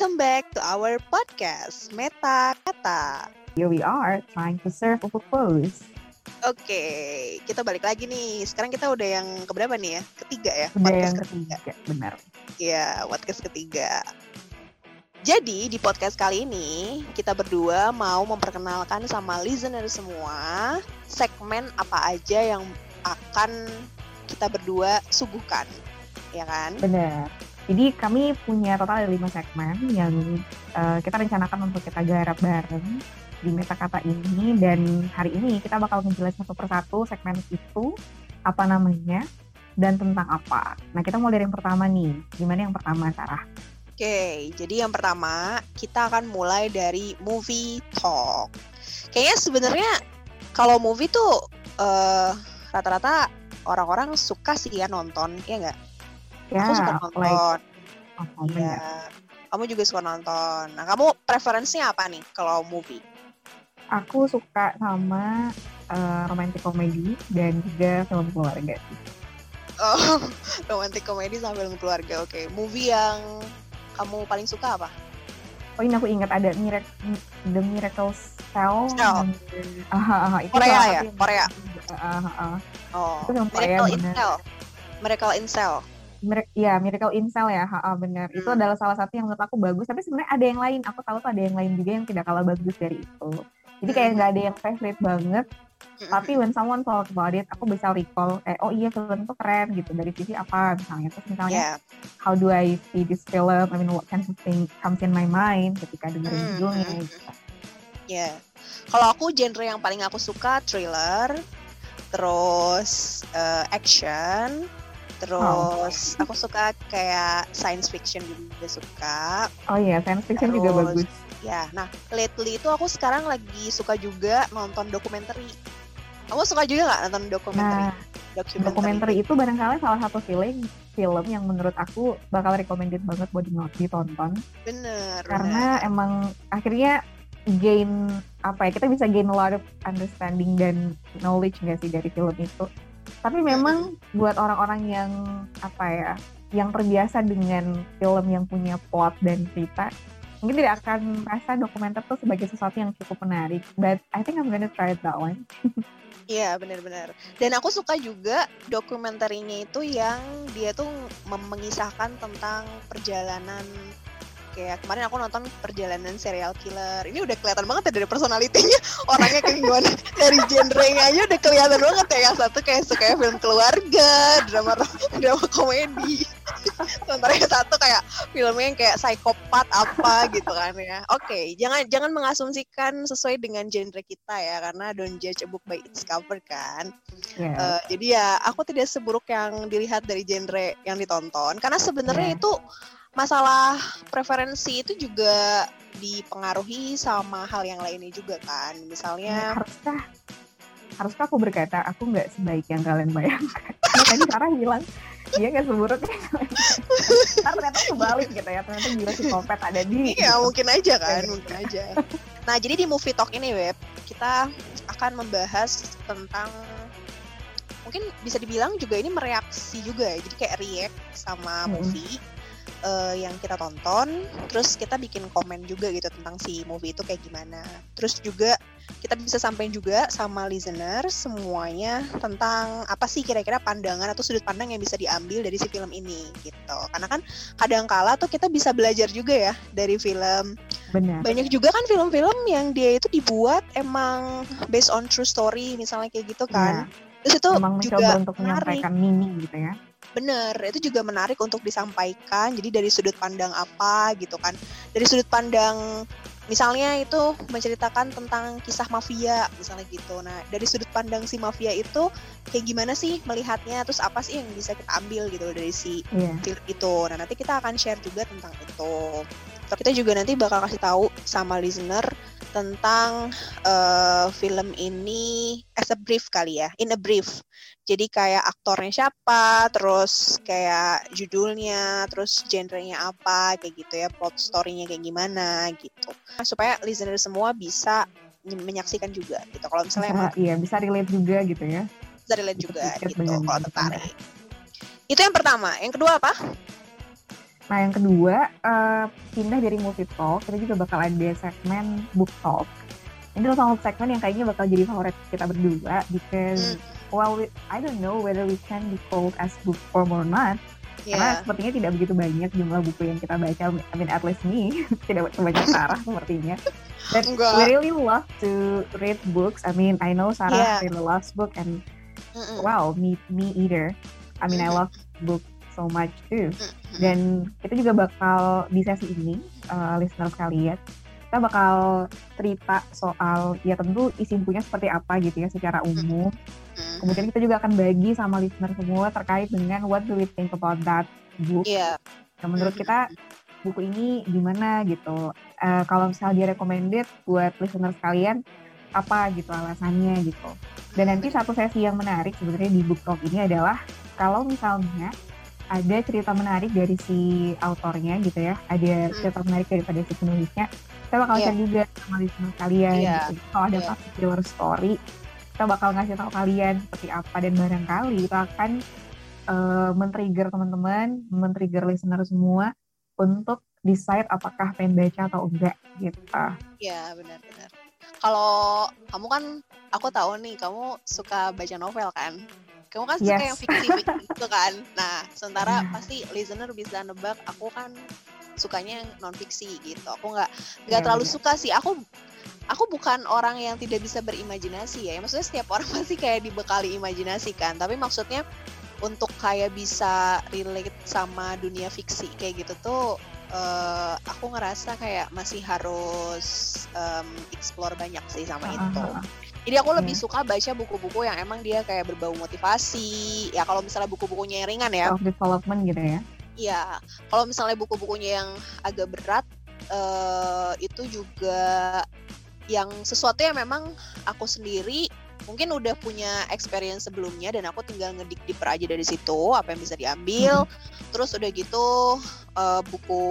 Welcome back to our podcast Meta Kata. Here we are trying to serve a purpose. Oke, kita balik lagi nih. Sekarang kita udah yang keberapa nih ya? Ketiga ya? Udah yang ketiga, benar. Iya, podcast ketiga. Jadi di podcast kali ini kita berdua mau memperkenalkan sama listener semua segmen apa aja yang akan kita berdua suguhkan, ya kan? Benar. Jadi kami punya total ada lima segmen yang uh, kita rencanakan untuk kita garap bareng di meta kata ini dan hari ini kita bakal menjelaskan satu persatu segmen itu apa namanya dan tentang apa. Nah kita mau dari yang pertama nih. Gimana yang pertama Sarah? Oke, jadi yang pertama kita akan mulai dari movie talk. Kayaknya sebenarnya kalau movie tuh uh, rata-rata orang-orang suka sih ya nonton, ya nggak? Ya, Aku suka nonton. Like, oh, ya. Kamu juga suka nonton. Nah, kamu preferensinya apa nih kalau movie? Aku suka sama uh, romantic comedy dan juga film keluarga. Oh, romantic comedy sama film keluarga. Oke, okay. movie yang kamu paling suka apa? Oh ini aku ingat ada Miracle, The Miracle Cell. Cell. Uh, itu Korea ya? Korea. Uh, uh, oh, itu film Miracle Korea, in Cell. Miracle in Cell. Mir ya Miracle in Cell ya, ha, benar. Hmm. Itu adalah salah satu yang menurut aku bagus. Tapi sebenarnya ada yang lain. Aku tahu tuh ada yang lain juga yang tidak kalah bagus dari itu. Jadi kayak nggak hmm. ada yang favorite banget. Tapi when someone talk about it, aku bisa recall, eh, oh iya film itu keren gitu dari sisi apa misalnya. Terus misalnya, yeah. how do I see this film? I mean, what kind of thing comes in my mind ketika dengerin mm-hmm. judulnya gitu. Ya, yeah. kalau aku genre yang paling aku suka thriller, terus uh, action, terus oh. aku suka kayak science fiction juga suka. Oh iya, science fiction terus, juga bagus. Ya, nah lately itu aku sekarang lagi suka juga nonton dokumenter kamu suka juga nggak nonton dokumenter? Nah, dokumenter itu barangkali salah satu film film yang menurut aku bakal recommended banget buat ditonton. Bener. Karena bener. emang akhirnya gain apa ya kita bisa gain a lot of understanding dan knowledge nggak sih dari film itu. Tapi memang buat orang-orang yang apa ya yang terbiasa dengan film yang punya plot dan cerita mungkin tidak akan merasa dokumenter tuh sebagai sesuatu yang cukup menarik. But I think I'm gonna try it that one. Iya benar-benar. Dan aku suka juga dokumenterinya itu yang dia tuh mengisahkan tentang perjalanan kayak kemarin aku nonton perjalanan serial killer. Ini udah kelihatan banget ya dari personalitinya orangnya kayak gimana? Dari genrenya aja udah kelihatan banget ya. Yang satu kayak suka film keluarga drama drama komedi. Sementara yang satu kayak filmnya yang kayak psikopat apa gitu kan ya. Oke okay, jangan jangan mengasumsikan sesuai dengan genre kita ya. Karena don't judge a book by its cover kan. Yeah. uh, jadi ya aku tidak seburuk yang dilihat dari genre yang ditonton. Karena sebenarnya yeah. itu masalah preferensi itu juga dipengaruhi sama hal yang lainnya juga kan. Misalnya ya, haruskah haruskah aku berkata aku nggak sebaik yang kalian bayangkan? Tadi Sarah bilang dia nggak seburuk. Ntar ternyata kebalik gitu ya ternyata gila si kopet ada di iya mungkin aja kan mungkin aja. Nah jadi di movie talk ini web kita akan membahas tentang mungkin bisa dibilang juga ini mereaksi juga ya. Jadi kayak react sama movie. hmm uh, yang kita tonton, terus kita bikin komen juga gitu tentang si movie itu kayak gimana. Terus juga kita bisa sampaikan juga sama listener semuanya tentang apa sih kira-kira pandangan atau sudut pandang yang bisa diambil dari si film ini gitu. Karena kan kadang kala tuh kita bisa belajar juga ya dari film. Benar. Banyak juga kan film-film yang dia itu dibuat emang based on true story misalnya kayak gitu kan. Ya. Terus itu emang juga untuk menyampaikan meaning gitu ya. Bener, itu juga menarik untuk disampaikan. Jadi dari sudut pandang apa gitu kan? Dari sudut pandang misalnya itu menceritakan tentang kisah mafia misalnya gitu. Nah dari sudut pandang si mafia itu kayak gimana sih melihatnya? Terus apa sih yang bisa kita ambil gitu dari si yeah. film itu? Nah nanti kita akan share juga tentang itu. Kita juga nanti bakal kasih tahu sama listener tentang uh, film ini as a brief kali ya, in a brief. Jadi kayak aktornya siapa, terus kayak judulnya, terus genrenya apa, kayak gitu ya, plot story-nya kayak gimana gitu. Supaya listener semua bisa menyaksikan juga gitu. Kalau misalnya bisa, iya bisa relate juga gitu ya. Bisa relate juga gitu kalau tertarik. Itu yang pertama. Yang kedua apa? Nah yang kedua uh, pindah dari movie talk kita juga bakal ada segmen book talk. Ini adalah satu segmen yang kayaknya bakal jadi favorit kita berdua because mm. well we, I don't know whether we can be called as book form or not. Yeah. Karena sepertinya tidak begitu banyak jumlah buku yang kita baca. I mean at least me tidak sebanyak Sarah sepertinya. But Enggak. we really love to read books. I mean I know Sarah yeah. really loves book and mm -mm. wow me me either. I mean mm -hmm. I love book so much too. Dan kita juga bakal di sesi ini, uh, listener sekalian, kita bakal cerita soal ya tentu isi bukunya seperti apa gitu ya secara umum. Kemudian kita juga akan bagi sama listener semua terkait dengan what do we think about that book. Yeah. Nah, menurut kita buku ini gimana gitu. Uh, kalau misalnya dia recommended buat listener sekalian apa gitu alasannya gitu. Dan nanti satu sesi yang menarik sebenarnya di book talk ini adalah kalau misalnya ada cerita menarik dari si autornya gitu ya ada hmm. cerita menarik daripada si penulisnya kita bakal yeah. share juga sama listener kalian yeah. gitu. kalau ada yeah. particular story kita bakal ngasih tahu kalian seperti apa dan barangkali itu akan uh, men-trigger teman-teman men-trigger listener semua untuk decide apakah pengen baca atau enggak gitu Iya benar-benar kalau kamu kan aku tahu nih kamu suka baca novel kan kamu kan suka yes. yang fiksi-fiksi gitu kan. Nah, sementara hmm. pasti listener bisa nebak aku kan sukanya yang non fiksi gitu. Aku nggak nggak yeah, terlalu yeah. suka sih. Aku aku bukan orang yang tidak bisa berimajinasi ya. Maksudnya setiap orang pasti kayak dibekali imajinasi kan. Tapi maksudnya untuk kayak bisa relate sama dunia fiksi kayak gitu tuh uh, aku ngerasa kayak masih harus um, explore banyak sih sama uh -huh. itu. Jadi aku lebih hmm. suka baca buku-buku yang emang dia kayak berbau motivasi. Ya kalau misalnya buku-bukunya yang ringan ya. Self development gitu ya. Iya. Kalau misalnya buku-bukunya yang agak berat uh, itu juga yang sesuatu yang memang aku sendiri mungkin udah punya experience sebelumnya dan aku tinggal ngedik di aja dari situ apa yang bisa diambil. Hmm. Terus udah gitu uh, buku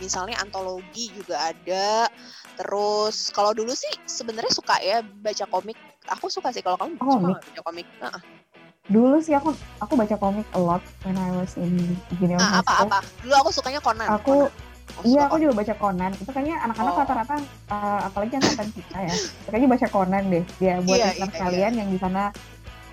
misalnya antologi juga ada terus kalau dulu sih sebenarnya suka ya baca komik aku suka sih kalau kamu oh, suka baca komik uh-uh. dulu sih aku aku baca komik a lot when I was in junior ah, apa apa dulu aku sukanya Conan aku Conan. Oh, iya, aku juga baca Conan. Itu kayaknya anak-anak oh. rata-rata, uh, apalagi yang angkatan kita ya, kayaknya baca Conan deh. Dia buat yeah, yeah, kalian yeah. yang di sana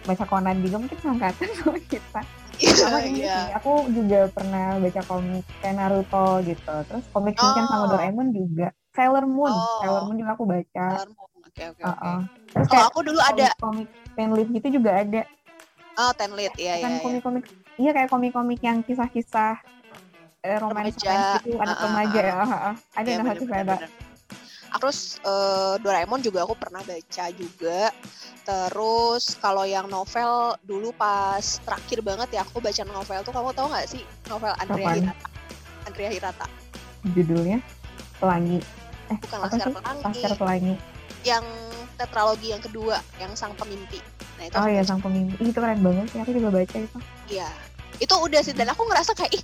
baca Conan juga mungkin angkatan sama kita. Iya, sama ini yeah. sih, aku juga pernah baca komik kayak Naruto gitu. Terus komik oh. sama Doraemon juga. Sailor Moon, oh. Sailor Moon juga aku baca. Sailor Moon, oke okay, oke okay, uh -uh. Terus kayak aku dulu ada komik Tenlit gitu juga ada. Oh, Tenlit, iya iya. Kan komik-komik, iya kayak komik-komik yang kisah-kisah eh, romance gitu, anak uh, remaja ya. Uh, uh. Ada yang satu saya Terus uh, Doraemon juga aku pernah baca juga. Terus kalau yang novel dulu pas terakhir banget ya aku baca novel tuh kamu tahu nggak sih novel Andrea Kapan? Hirata? Andrea Hirata. Judulnya Pelangi. Eh, bukan Laskar Pelangi. Laskar Pelangi. Yang tetralogi yang kedua, yang Sang Pemimpi. Nah, itu oh iya, Sang Pemimpi. Itu keren banget sih. Aku juga baca itu. Iya. Itu udah sih dan aku ngerasa kayak ih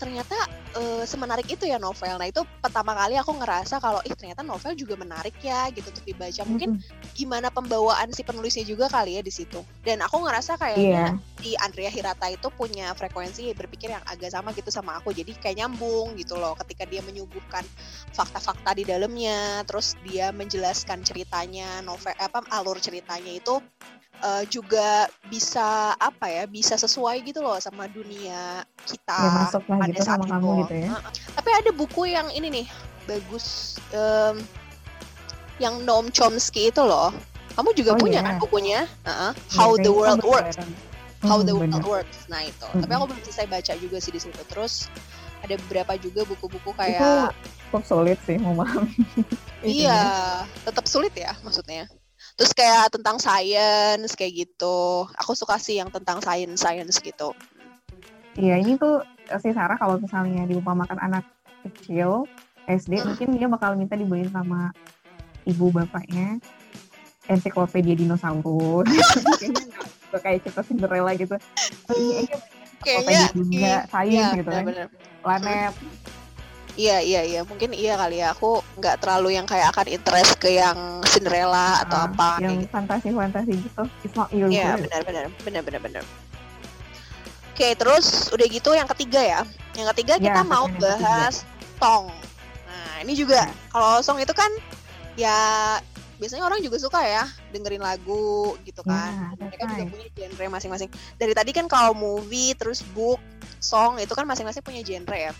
ternyata uh, semenarik itu ya novel. Nah itu pertama kali aku ngerasa kalau ih ternyata novel juga menarik ya gitu untuk dibaca. Mungkin mm-hmm. gimana pembawaan si penulisnya juga kali ya di situ. Dan aku ngerasa kayaknya yeah. di Andrea Hirata itu punya frekuensi berpikir yang agak sama gitu sama aku. Jadi kayak nyambung gitu loh ketika dia menyuguhkan fakta-fakta di dalamnya, terus dia menjelaskan ceritanya, novel apa alur ceritanya itu uh, juga bisa apa ya bisa sesuai gitu loh sama dunia kita ya, masuk lah pada gitu saat sama itu. kamu gitu ya. Uh, tapi ada buku yang ini nih bagus um, yang Noam Chomsky itu loh. Kamu juga oh, punya yeah. kan bukunya? Uh -huh. How yeah, the World Works. How hmm, the World bener. Works. Nah itu. Hmm. Tapi aku belum selesai baca juga sih di situ. Terus ada beberapa juga buku-buku kayak itu tetap sulit sih mau memahami. iya, tetap sulit ya maksudnya terus kayak tentang science kayak gitu. Aku suka sih yang tentang science science gitu. Iya ini tuh si Sarah kalau misalnya diumpamakan anak kecil SD hmm. mungkin dia bakal minta dibeliin sama ibu bapaknya ensiklopedia dinosaurus. Kayak cerita Cinderella gitu. Kayaknya dunia sains iya, gitu kan. planet Iya iya iya mungkin iya kali ya aku nggak terlalu yang kayak akan interest ke yang Cinderella atau uh, apa yang gitu. fantasi-fantasi gitu it's not your Iya benar benar benar benar benar. Oke terus udah gitu yang ketiga ya Yang ketiga Ya, kita mau yang ketiga. bahas song. Nah, ini juga Ya. kalau song itu kan ya biasanya orang juga suka ya dengerin lagu gitu kan. Ya, Mereka juga punya genre masing-masing. Dari tadi kan kalau movie terus book, song itu kan masing-masing punya genre ya.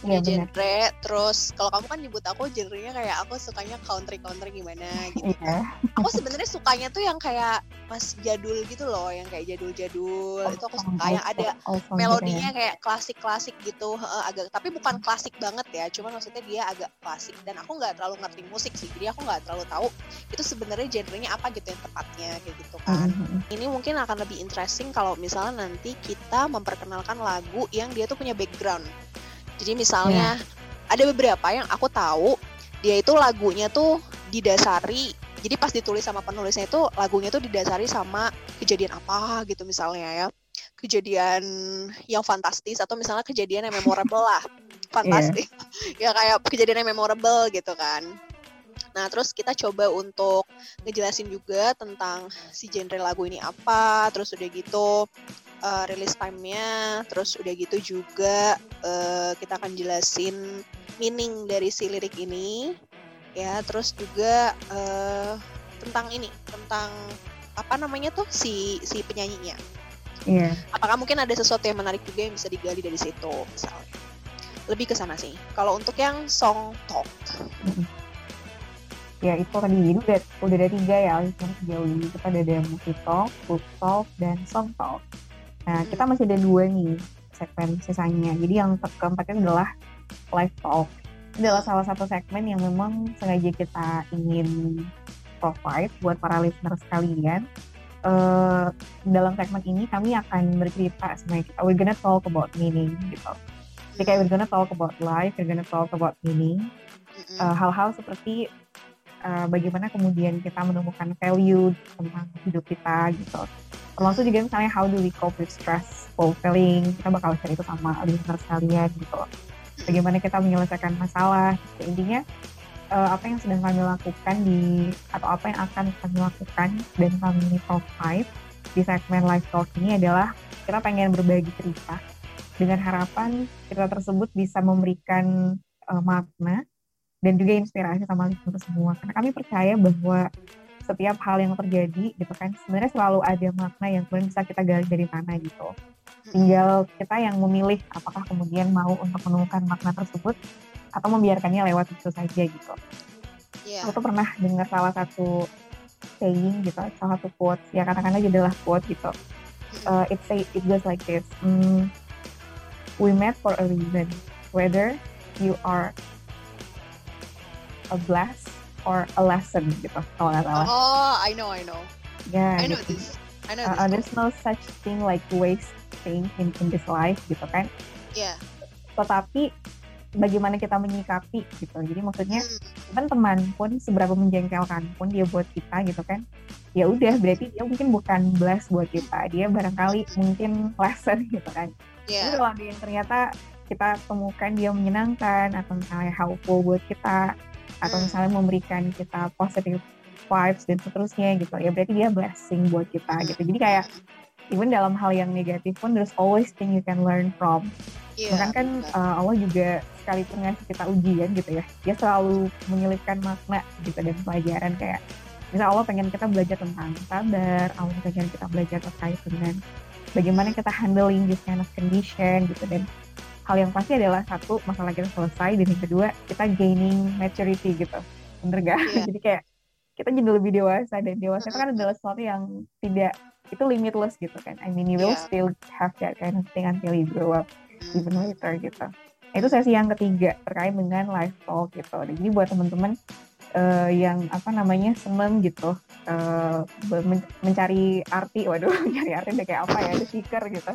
Iya, benar. genre. Terus kalau kamu kan nyebut aku genrenya kayak aku sukanya country country gimana gitu. Iya. Aku sebenarnya sukanya tuh yang kayak mas jadul gitu loh, yang kayak jadul-jadul. itu aku suka yang ada melodinya kayak klasik-klasik gitu heeh, agak tapi bukan klasik banget ya cuman maksudnya dia agak klasik dan aku nggak terlalu ngerti musik sih jadi aku nggak terlalu tahu itu sebenarnya genrenya apa gitu yang tepatnya kayak gitu kan ini mungkin akan lebih interesting kalau misalnya nanti kita memperkenalkan lagu yang dia tuh punya background jadi misalnya ada beberapa yang aku tahu dia itu lagunya tuh didasari jadi pas ditulis sama penulisnya itu lagunya tuh didasari sama kejadian apa gitu misalnya ya. Kejadian yang fantastis atau misalnya kejadian yang memorable lah. Fantastis. Ya kayak kejadian yang memorable gitu kan. Nah terus kita coba untuk ngejelasin juga tentang si genre lagu ini apa terus udah gitu uh, release time-nya terus udah gitu juga uh, kita akan jelasin meaning dari si lirik ini ya. Terus juga uh, tentang ini tentang apa namanya tuh si si penyanyinya. Iya. apakah mungkin ada sesuatu yang menarik juga yang bisa digali dari situ misalnya lebih ke sana sih. Kalau untuk yang song talk. Ya itu tadi. Udah udah ada tiga ya yang sejauh ini kita ada ada movie talk, book talk, dan song talk. Nah kita masih ada dua nih segmen sisanya. Jadi yang ke- keempatnya adalah live talk. Ini adalah salah satu segmen yang memang sengaja kita ingin provide buat para listener sekalian. Eh, dalam segmen ini kami akan bercerita sebenarnya kita we're gonna talk about meaning gitu. Jadi kayak we're gonna talk about life, we're gonna talk about meaning. Uh, hal-hal seperti uh, bagaimana kemudian kita menemukan value tentang hidup kita gitu. Termasuk juga misalnya how do we cope with stressful feeling, kita bakal share itu sama listener sekalian gitu. Bagaimana kita menyelesaikan masalah, gitu. intinya uh, apa yang sedang kami lakukan di atau apa yang akan kami lakukan dan kami provide di segmen live talk ini adalah kita pengen berbagi cerita dengan harapan cerita tersebut bisa memberikan uh, makna dan juga inspirasi sama listener semua karena kami percaya bahwa setiap hal yang terjadi gitu kan sebenarnya selalu ada makna yang kemudian bisa kita gali dari mana gitu. Tinggal kita yang memilih apakah kemudian mau untuk menemukan makna tersebut atau membiarkannya lewat itu saja gitu. Iya. aku tuh pernah dengar salah satu saying gitu salah satu quote ya katakanlah aja adalah quote gitu. Uh, it say it goes like this mm, we met for a reason whether you are a blast or a lesson gitu kalau nggak salah Oh, I know, I know. ya I know gitu. this. I know Uh, uh, this. there's no such thing like wasting in, in this life gitu kan Iya. tetapi bagaimana kita menyikapi gitu jadi maksudnya Hmm. kan teman pun seberapa menjengkelkan pun dia buat kita gitu kan ya udah berarti dia mungkin bukan blast buat kita dia barangkali mungkin lesson gitu kan Iya. Tapi kalau yang ternyata kita temukan dia menyenangkan atau misalnya helpful buat kita atau Hmm. misalnya memberikan kita positive vibes dan seterusnya gitu. Ya berarti dia blessing buat kita gitu. Jadi kayak even dalam hal yang negatif pun there's always thing you can learn from. Iya. bahkan kan uh, Allah juga sekalipun ngasih kita ujian gitu ya dia selalu menyelipkan makna gitu dan pelajaran kayak misal Allah pengen kita belajar tentang sabar Allah pengen kita belajar terkait dengan bagaimana kita handling this kind of condition gitu dan hal yang pasti adalah satu masalah kita selesai dan yang kedua kita gaining maturity gitu bener gak? Iya. jadi kayak kita jadi lebih dewasa dan dewasa itu kan adalah sesuatu yang tidak itu limitless gitu kan I mean you will Iya. still have that kind of thing until you grow up Hmm. even later gitu. Itu sesi yang ketiga terkait dengan live talk gitu. Dan jadi buat teman-teman eh, yang apa namanya seneng gitu be- men- mencari arti, waduh mencari arti udah kayak apa ya, ada stiker gitu.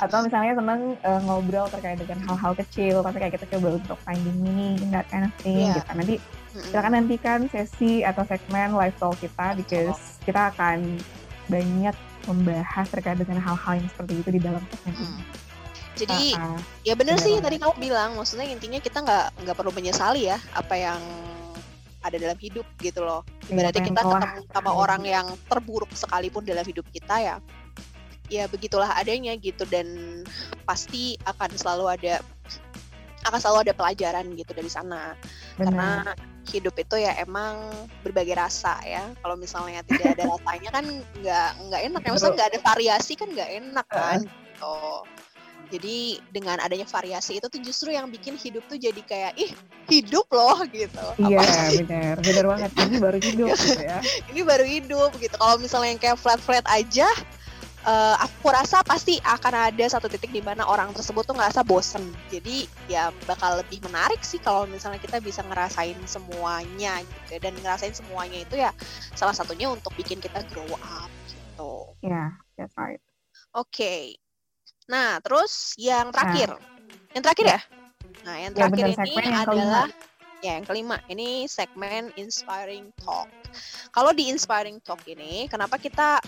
Atau misalnya seneng eh, ngobrol terkait dengan hal-hal kecil, tapi kayak kita coba untuk finding meaning, that kind of thing Iya. gitu. Nanti silakan nantikan sesi atau segmen live talk kita because kita akan banyak membahas terkait dengan hal-hal yang seperti itu di dalam segmen ini. Hmm. Jadi Ah, ah. ya bener bener sih tadi kamu bilang maksudnya intinya kita nggak nggak perlu menyesali ya apa yang ada dalam hidup gitu loh. Iya, Ibaratnya yang kita ketemu sama orang yang terburuk sekalipun dalam hidup kita ya ya begitulah adanya gitu dan pasti akan selalu ada akan selalu ada pelajaran gitu dari sana Benar. karena hidup itu ya emang berbagai rasa ya kalau misalnya tidak ada rasanya kan nggak nggak enak ya maksudnya nggak ada variasi kan nggak enak kan gitu jadi dengan adanya variasi itu tuh justru yang bikin hidup tuh jadi kayak ih hidup loh gitu. Iya benar, benar banget. Ini baru hidup gitu ya. Ini baru hidup gitu. Kalau misalnya yang kayak flat flat aja, uh, aku rasa pasti akan ada satu titik di mana orang tersebut tuh ngerasa bosen. Jadi ya bakal lebih menarik sih kalau misalnya kita bisa ngerasain semuanya gitu. Dan ngerasain semuanya itu ya salah satunya untuk bikin kita grow up gitu. Yeah, that's right. Oke, okay. Nah, terus yang terakhir. Nah. Yang terakhir ya? Nah, yang ya, terakhir ya, ini yang adalah kelima. ya yang kelima. Ini segmen inspiring talk. Kalau di inspiring talk ini, kenapa kita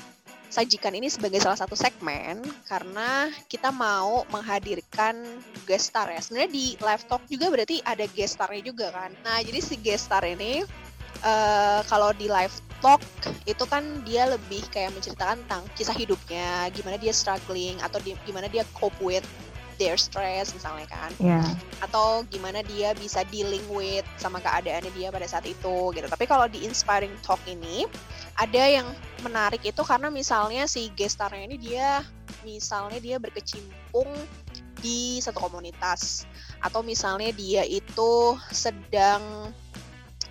sajikan ini sebagai salah satu segmen karena kita mau menghadirkan guest star ya. Sebenarnya di live talk juga berarti ada guest starnya juga kan. Nah, jadi si guest star ini uh, kalau di live talk itu kan dia lebih kayak menceritakan tentang kisah hidupnya, gimana dia struggling atau di, gimana dia cope with their stress misalnya kan, yeah. atau gimana dia bisa dealing with sama keadaannya dia pada saat itu gitu. Tapi kalau di inspiring talk ini ada yang menarik itu karena misalnya si guest starnya ini dia misalnya dia berkecimpung di satu komunitas atau misalnya dia itu sedang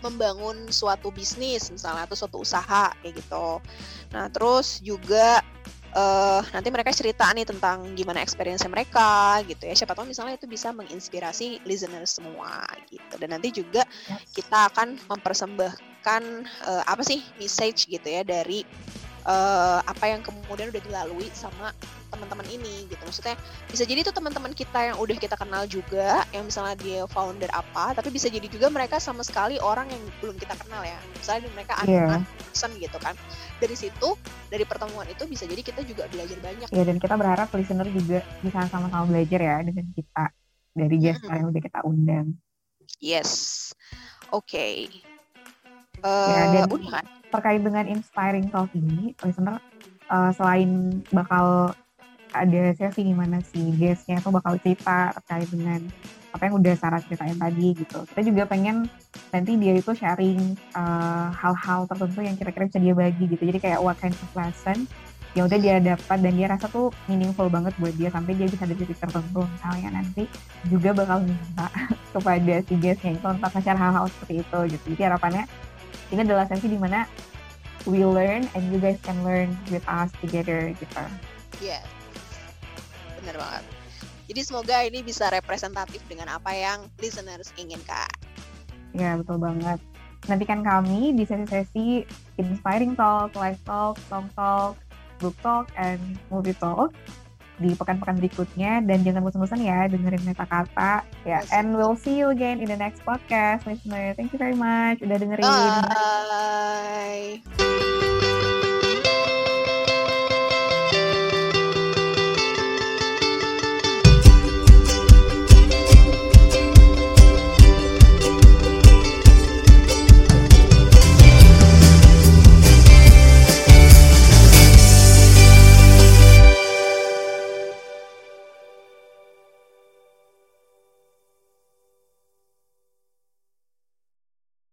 membangun suatu bisnis misalnya atau suatu usaha kayak gitu. Nah terus juga uh, nanti mereka cerita nih tentang gimana experience mereka gitu ya. Siapa tahu misalnya itu bisa menginspirasi listener semua gitu. Dan nanti juga kita akan mempersembahkan uh, apa sih message gitu ya dari uh, apa yang kemudian udah dilalui sama teman-teman ini gitu maksudnya bisa jadi itu teman-teman kita yang udah kita kenal juga yang misalnya dia founder apa tapi bisa jadi juga mereka sama sekali orang yang belum kita kenal ya misalnya mereka yeah. person gitu kan dari situ dari pertemuan itu bisa jadi kita juga belajar banyak ya dan kita berharap listener juga bisa sama-sama belajar ya dengan kita dari guest mm -hmm. yang udah kita undang yes oke okay. Uh, ya dan udah terkait dengan inspiring talk ini listener uh, selain bakal ada sesi gimana sih guestnya tuh bakal cerita terkait dengan apa yang udah Sarah ceritain tadi gitu. Kita juga pengen nanti dia itu sharing eh, hal-hal uh, tertentu yang kira-kira bisa dia bagi gitu. Jadi kayak what kind of lesson yang udah dia dapat dan dia rasa tuh meaningful banget buat dia sampai dia bisa ada titik tertentu misalnya nanti juga bakal minta kepada si guestnya itu untuk nge-share hal-hal seperti itu gitu. Jadi harapannya ini adalah sesi di mana we learn and you guys can learn with us together gitu. Yeah bener banget. Jadi semoga ini bisa representatif dengan apa yang listeners inginkan. Ya, betul banget. Nantikan kami di sesi-sesi Inspiring Talk, Live Talk, Song Talk, Book Talk, and Movie Talk di pekan-pekan berikutnya. Dan jangan bosan-bosan ya dengerin meta kata. Ya yes. and we'll see you again in the next podcast listener. Thank you very much udah dengerin. Bye